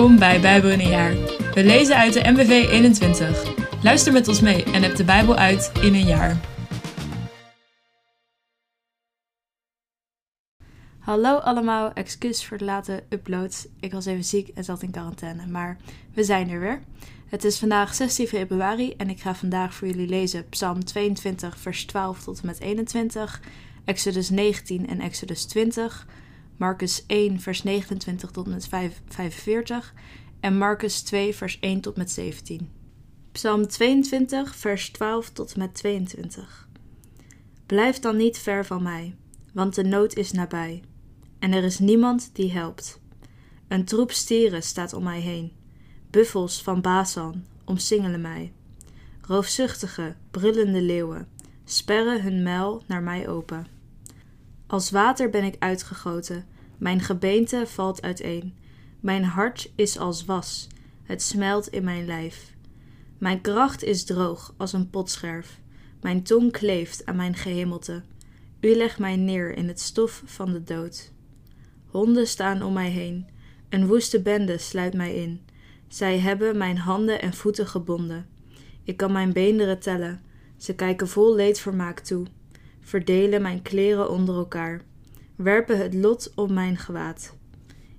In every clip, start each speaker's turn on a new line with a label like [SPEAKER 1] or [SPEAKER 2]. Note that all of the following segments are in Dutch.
[SPEAKER 1] Welkom bij Bijbel in een jaar. We lezen uit de MBV 21. Luister met ons mee en heb de Bijbel uit in een jaar.
[SPEAKER 2] Hallo allemaal, excuus voor de late uploads. Ik was even ziek en zat in quarantaine, maar we zijn er weer. Het is vandaag 16 februari en ik ga vandaag voor jullie lezen Psalm 22, vers 12 tot en met 21, Exodus 19 en Exodus 20, Marcus 1, vers 29 tot met 45 en Marcus 2, vers 1 tot met 17. Psalm 22, vers 12 tot met 22. Blijf dan niet ver van mij, want de nood is nabij, en er is niemand die helpt. Een troep stieren staat om mij heen, buffels van Basan omsingelen mij. Roofzuchtige, brullende leeuwen sperren hun muil naar mij open. Als water ben ik uitgegoten, mijn gebeente valt uiteen. Mijn hart is als was, het smelt in mijn lijf. Mijn kracht is droog als een potscherf, mijn tong kleeft aan mijn gehemelte. U legt mij neer in het stof van de dood. Honden staan om mij heen, een woeste bende sluit mij in. Zij hebben mijn handen en voeten gebonden. Ik kan mijn beenderen tellen, ze kijken vol leedvermaak toe verdelen mijn kleren onder elkaar, werpen het lot om mijn gewaad.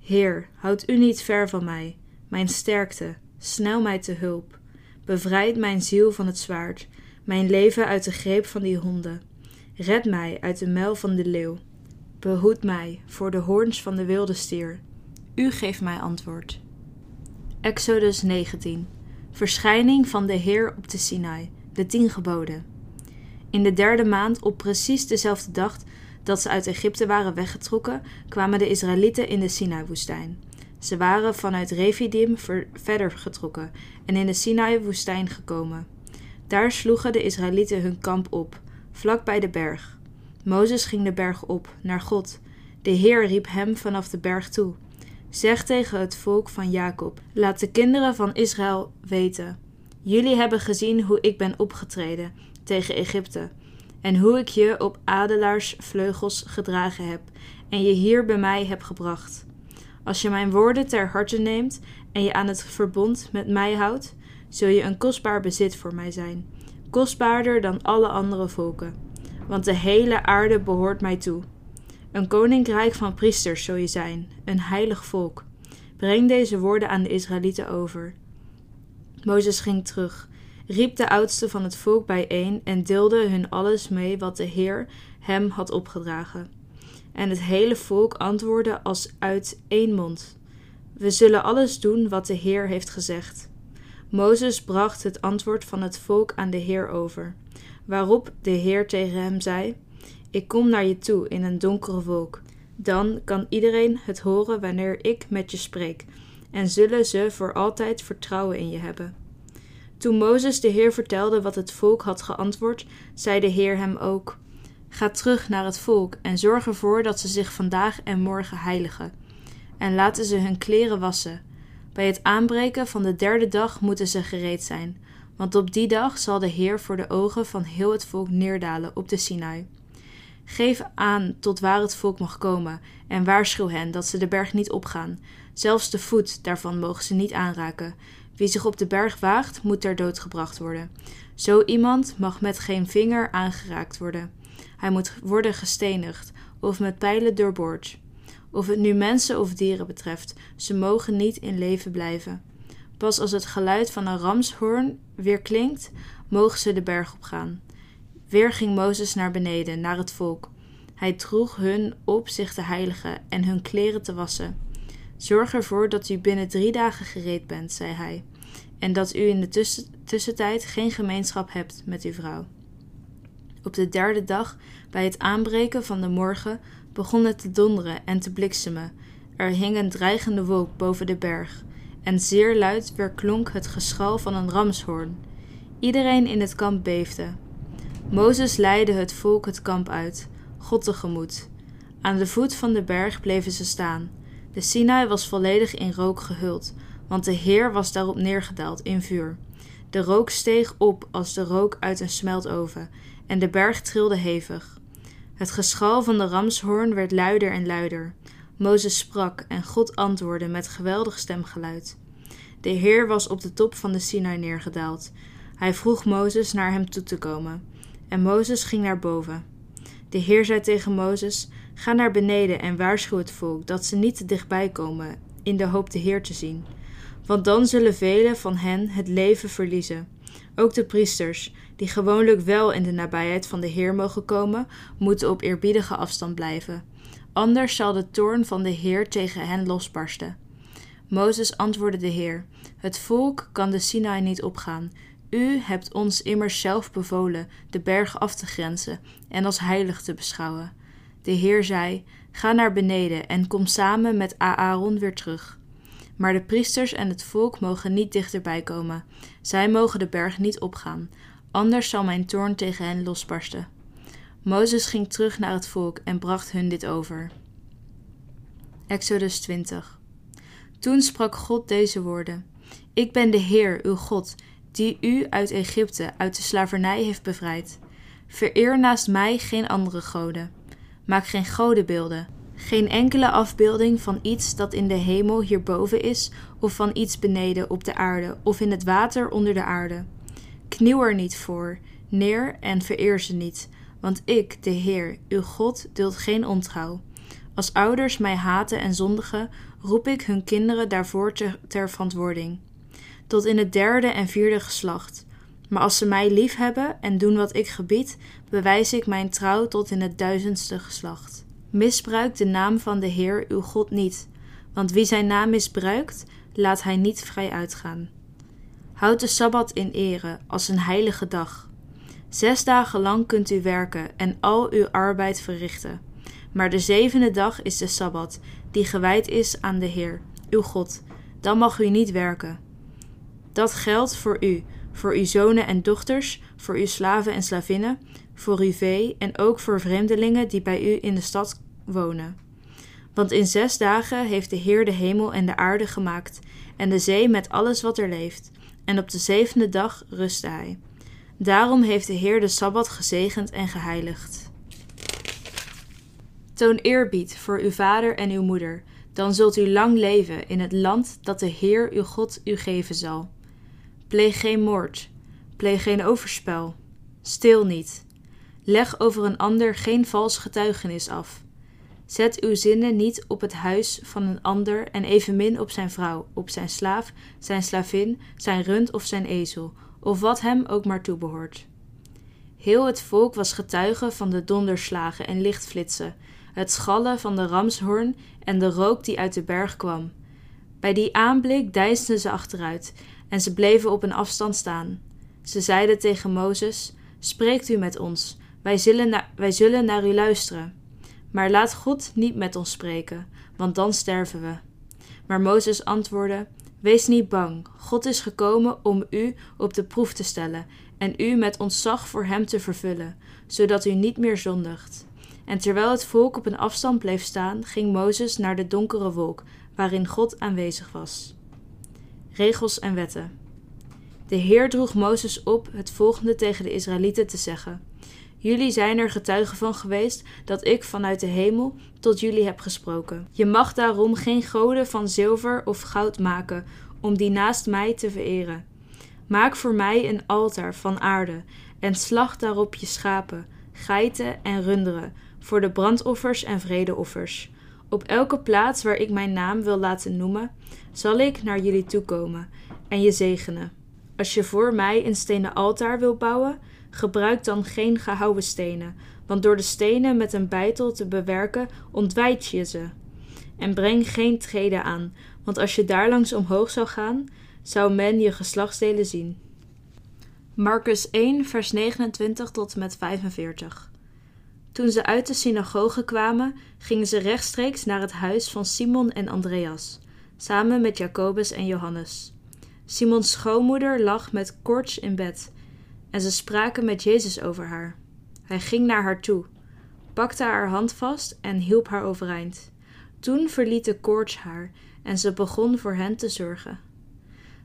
[SPEAKER 2] Heer, houd u niet ver van mij, mijn sterkte, snel mij te hulp. Bevrijd mijn ziel van het zwaard, mijn leven uit de greep van die honden. Red mij uit de muil van de leeuw. Behoed mij voor de hoorns van de wilde stier. U geeft mij antwoord. Exodus 19. Verschijning van de Heer op de Sinai, de tien geboden. In de derde maand, op precies dezelfde dag dat ze uit Egypte waren weggetrokken, kwamen de Israëlieten in de Sinai-woestijn. Ze waren vanuit Refidim verder getrokken en in de Sinai-woestijn gekomen. Daar sloegen de Israëlieten hun kamp op, vlak bij de berg. Mozes ging de berg op, naar God. De Heer riep hem vanaf de berg toe. Zeg tegen het volk van Jacob: Laat de kinderen van Israël weten. Jullie hebben gezien hoe ik ben opgetreden tegen Egypte, en hoe ik je op adelaarsvleugels gedragen heb en je hier bij mij heb gebracht. Als je mijn woorden ter harte neemt en je aan het verbond met mij houdt, zul je een kostbaar bezit voor mij zijn, kostbaarder dan alle andere volken, want de hele aarde behoort mij toe. Een koninkrijk van priesters zul je zijn, een heilig volk. Breng deze woorden aan de Israëlieten over. Mozes ging terug riep de oudste van het volk bijeen en deelde hun alles mee wat de Heer hem had opgedragen. En het hele volk antwoordde als uit één mond: We zullen alles doen wat de Heer heeft gezegd. Mozes bracht het antwoord van het volk aan de Heer over, waarop de Heer tegen hem zei: Ik kom naar je toe in een donkere wolk. Dan kan iedereen het horen wanneer ik met je spreek, en zullen ze voor altijd vertrouwen in je hebben. Toen Mozes de Heer vertelde wat het volk had geantwoord, zei de Heer hem ook: Ga terug naar het volk en zorg ervoor dat ze zich vandaag en morgen heiligen. En laten ze hun kleren wassen. Bij het aanbreken van de derde dag moeten ze gereed zijn, want op die dag zal de Heer voor de ogen van heel het volk neerdalen op de Sinai. Geef aan tot waar het volk mag komen en waarschuw hen dat ze de berg niet opgaan. Zelfs de voet daarvan mogen ze niet aanraken. Wie zich op de berg waagt, moet ter dood gebracht worden. Zo iemand mag met geen vinger aangeraakt worden. Hij moet worden gestenigd of met pijlen doorboord. Of het nu mensen of dieren betreft, ze mogen niet in leven blijven. Pas als het geluid van een ramshoorn weer klinkt, mogen ze de berg opgaan. Weer ging Mozes naar beneden, naar het volk. Hij droeg hun op zich te heiligen en hun kleren te wassen. Zorg ervoor dat u binnen drie dagen gereed bent, zei hij, en dat u in de tussentijd geen gemeenschap hebt met uw vrouw. Op de derde dag, bij het aanbreken van de morgen, begon het te donderen en te bliksemen. Er hing een dreigende wolk boven de berg, en zeer luid weerklonk het geschal van een ramshoorn. Iedereen in het kamp beefde. Mozes leidde het volk het kamp uit, God tegemoet. Aan de voet van de berg bleven ze staan. De Sinai was volledig in rook gehuld, want de Heer was daarop neergedaald in vuur. De rook steeg op als de rook uit een smeltoven, en de berg trilde hevig. Het geschal van de ramshoorn werd luider en luider. Mozes sprak en God antwoordde met geweldig stemgeluid. De Heer was op de top van de Sinai neergedaald. Hij vroeg Mozes naar hem toe te komen. En Mozes ging naar boven. De Heer zei tegen Mozes: Ga naar beneden en waarschuw het volk dat ze niet te dichtbij komen, in de hoop de Heer te zien. Want dan zullen velen van hen het leven verliezen. Ook de priesters, die gewoonlijk wel in de nabijheid van de Heer mogen komen, moeten op eerbiedige afstand blijven. Anders zal de toorn van de Heer tegen hen losbarsten. Mozes antwoordde de Heer: Het volk kan de Sinai niet opgaan. U hebt ons immers zelf bevolen de berg af te grenzen en als heilig te beschouwen. De Heer zei: Ga naar beneden en kom samen met Aaron weer terug. Maar de priesters en het volk mogen niet dichterbij komen. Zij mogen de berg niet opgaan, anders zal mijn toorn tegen hen losbarsten. Mozes ging terug naar het volk en bracht hun dit over. Exodus 20. Toen sprak God deze woorden: Ik ben de Heer, uw God, die u uit Egypte, uit de slavernij heeft bevrijd. Vereer naast mij geen andere goden. Maak geen godenbeelden, geen enkele afbeelding van iets dat in de hemel hierboven is, of van iets beneden op de aarde, of in het water onder de aarde. Knieuw er niet voor, neer en vereer ze niet, want ik, de Heer, uw God, duld geen ontrouw. Als ouders mij haten en zondigen, roep ik hun kinderen daarvoor ter, ter verantwoording. Tot in het derde en vierde geslacht. Maar als ze mij lief hebben en doen wat ik gebied, bewijs ik mijn trouw tot in het duizendste geslacht. Misbruik de naam van de Heer uw God niet, want wie zijn naam misbruikt, laat hij niet vrij uitgaan. Houd de sabbat in ere als een heilige dag. Zes dagen lang kunt u werken en al uw arbeid verrichten. Maar de zevende dag is de sabbat, die gewijd is aan de Heer, uw God. Dan mag u niet werken. Dat geldt voor u, voor uw zonen en dochters, voor uw slaven en slavinnen, voor uw vee en ook voor vreemdelingen die bij u in de stad wonen. Want in zes dagen heeft de Heer de hemel en de aarde gemaakt, en de zee met alles wat er leeft, en op de zevende dag rustte hij. Daarom heeft de Heer de sabbat gezegend en geheiligd. Toon eerbied voor uw vader en uw moeder, dan zult u lang leven in het land dat de Heer uw God u geven zal. Pleeg geen moord, pleeg geen overspel, stil niet. Leg over een ander geen vals getuigenis af. Zet uw zinnen niet op het huis van een ander en evenmin op zijn vrouw, op zijn slaaf, zijn slavin, zijn rund of zijn ezel, of wat hem ook maar toebehoort. Heel het volk was getuige van de donderslagen en lichtflitsen, het schallen van de ramshoorn en de rook die uit de berg kwam. Bij die aanblik deinsden ze achteruit en ze bleven op een afstand staan. Ze zeiden tegen Mozes: Spreekt u met ons, wij zullen, wij zullen naar u luisteren. Maar laat God niet met ons spreken, want dan sterven we. Maar Mozes antwoordde: Wees niet bang, God is gekomen om u op de proef te stellen en u met ontzag voor hem te vervullen, zodat u niet meer zondigt. En terwijl het volk op een afstand bleef staan, ging Mozes naar de donkere wolk, waarin God aanwezig was. Regels en wetten. De Heer droeg Mozes op het volgende tegen de Israëlieten te zeggen: Jullie zijn er getuigen van geweest dat ik vanuit de hemel tot jullie heb gesproken. Je mag daarom geen goden van zilver of goud maken om die naast mij te vereren. Maak voor mij een altaar van aarde en slacht daarop je schapen, geiten en runderen voor de brandoffers en vredeoffers. Op elke plaats waar ik mijn naam wil laten noemen, zal ik naar jullie toekomen en je zegenen. Als je voor mij een stenen altaar wil bouwen, gebruik dan geen gehouwen stenen, want door de stenen met een bijtel te bewerken ontwijt je ze. En breng geen treden aan, want als je daarlangs omhoog zou gaan, zou men je geslachtsdelen zien. Marcus 1, vers 29 tot en met 45. Toen ze uit de synagoge kwamen, gingen ze rechtstreeks naar het huis van Simon en Andreas, samen met Jacobus en Johannes. Simons schoonmoeder lag met koorts in bed, en ze spraken met Jezus over haar. Hij ging naar haar toe, pakte haar hand vast en hielp haar overeind. Toen verliet de koorts haar en ze begon voor hen te zorgen.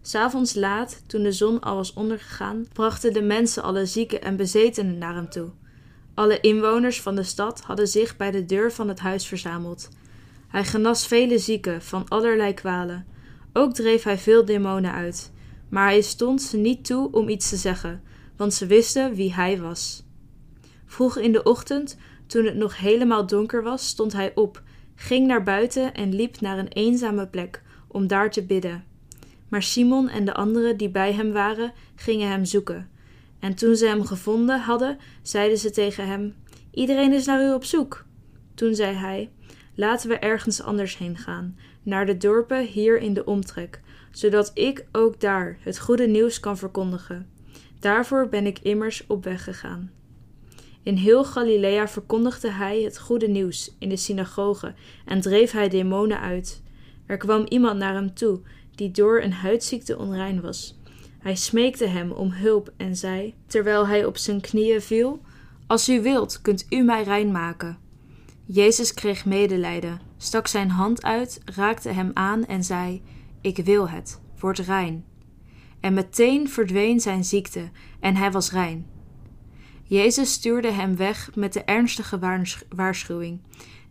[SPEAKER 2] S'avonds laat, toen de zon al was ondergegaan, brachten de mensen alle zieken en bezetenen naar hem toe. Alle inwoners van de stad hadden zich bij de deur van het huis verzameld. Hij genas vele zieken van allerlei kwalen. Ook dreef hij veel demonen uit. Maar hij stond ze niet toe om iets te zeggen, want ze wisten wie hij was. Vroeg in de ochtend, toen het nog helemaal donker was, stond hij op, ging naar buiten en liep naar een eenzame plek om daar te bidden. Maar Simon en de anderen die bij hem waren, gingen hem zoeken. En toen ze hem gevonden hadden, zeiden ze tegen hem: Iedereen is naar u op zoek. Toen zei hij: Laten we ergens anders heen gaan, naar de dorpen hier in de omtrek, zodat ik ook daar het goede nieuws kan verkondigen. Daarvoor ben ik immers op weg gegaan. In heel Galilea verkondigde hij het goede nieuws in de synagoge en dreef hij demonen uit. Er kwam iemand naar hem toe die door een huidziekte onrein was. Hij smeekte hem om hulp en zei, terwijl hij op zijn knieën viel: Als u wilt, kunt u mij rein maken. Jezus kreeg medelijden, stak zijn hand uit, raakte hem aan en zei: Ik wil het, word rein. En meteen verdween zijn ziekte en hij was rein. Jezus stuurde hem weg met de ernstige waarschuwing: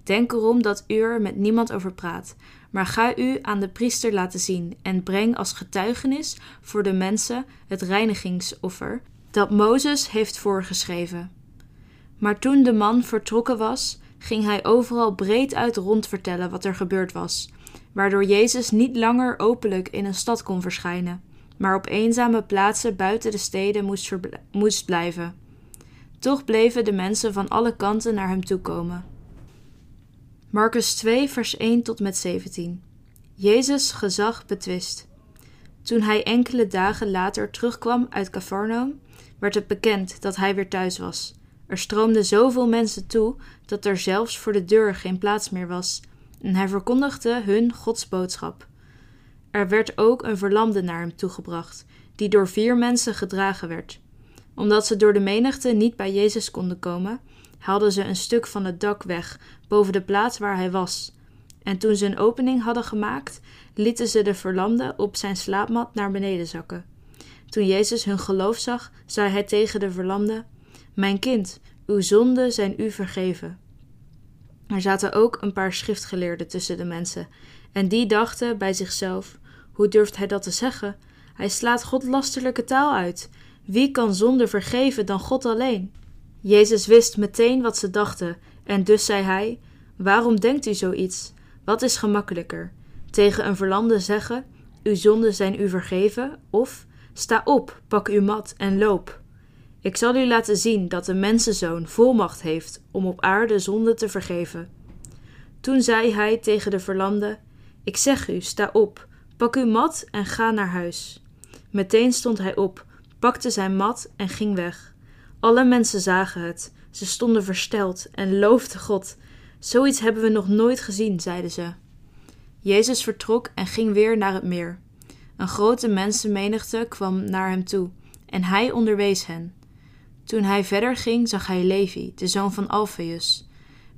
[SPEAKER 2] Denk erom dat u er met niemand over praat, maar ga u aan de priester laten zien en breng als getuigenis voor de mensen het reinigingsoffer dat Mozes heeft voorgeschreven. Maar toen de man vertrokken was, ging hij overal breed uit rondvertellen wat er gebeurd was, waardoor Jezus niet langer openlijk in een stad kon verschijnen, maar op eenzame plaatsen buiten de steden moest, moest blijven. Toch bleven de mensen van alle kanten naar hem toekomen. Marcus 2, vers 1 tot met 17. Jezus gezag betwist. Toen hij enkele dagen later terugkwam uit Cafarnaum, werd het bekend dat hij weer thuis was. Er stroomden zoveel mensen toe dat er zelfs voor de deur geen plaats meer was, en hij verkondigde hun Gods boodschap. Er werd ook een verlamde naar hem toegebracht, die door vier mensen gedragen werd. Omdat ze door de menigte niet bij Jezus konden komen, haalden ze een stuk van het dak weg boven de plaats waar hij was. En toen ze een opening hadden gemaakt, lieten ze de verlamde op zijn slaapmat naar beneden zakken. Toen Jezus hun geloof zag, zei hij tegen de verlamde: Mijn kind, uw zonden zijn u vergeven. Er zaten ook een paar schriftgeleerden tussen de mensen, en die dachten bij zichzelf: Hoe durft hij dat te zeggen? Hij slaat godlasterlijke taal uit. Wie kan zonde vergeven dan God alleen? Jezus wist meteen wat ze dachten, en dus zei hij: Waarom denkt u zoiets? Wat is gemakkelijker? Tegen een verlamde zeggen: Uw zonden zijn u vergeven, of Sta op, pak uw mat en loop. Ik zal u laten zien dat de mensenzoon volmacht heeft om op aarde zonde te vergeven. Toen zei hij tegen de verlamde: Ik zeg u, sta op, pak uw mat en ga naar huis. Meteen stond hij op, pakte zijn mat en ging weg. Alle mensen zagen het. Ze stonden versteld en loofden God. Zoiets hebben we nog nooit gezien, zeiden ze. Jezus vertrok en ging weer naar het meer. Een grote mensenmenigte kwam naar hem toe en hij onderwees hen. Toen hij verder ging, zag hij Levi, de zoon van Alpheus,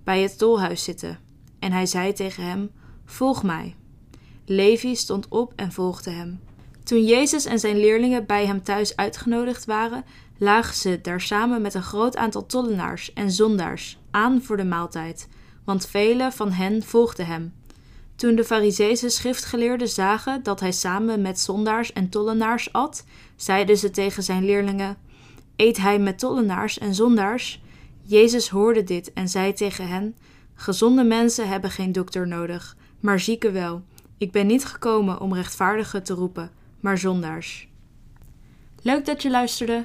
[SPEAKER 2] bij het tolhuis zitten. En hij zei tegen hem: Volg mij. Levi stond op en volgde hem. Toen Jezus en zijn leerlingen bij hem thuis uitgenodigd waren, lagen ze daar samen met een groot aantal tollenaars en zondaars aan voor de maaltijd, want vele van hen volgden hem. Toen de Fariseese schriftgeleerden zagen dat hij samen met zondaars en tollenaars at, zeiden ze tegen zijn leerlingen: Eet hij met tollenaars en zondaars? Jezus hoorde dit en zei tegen hen: Gezonde mensen hebben geen dokter nodig, maar zieken wel. Ik ben niet gekomen om rechtvaardigen te roepen, maar zondaars. Leuk dat je luisterde.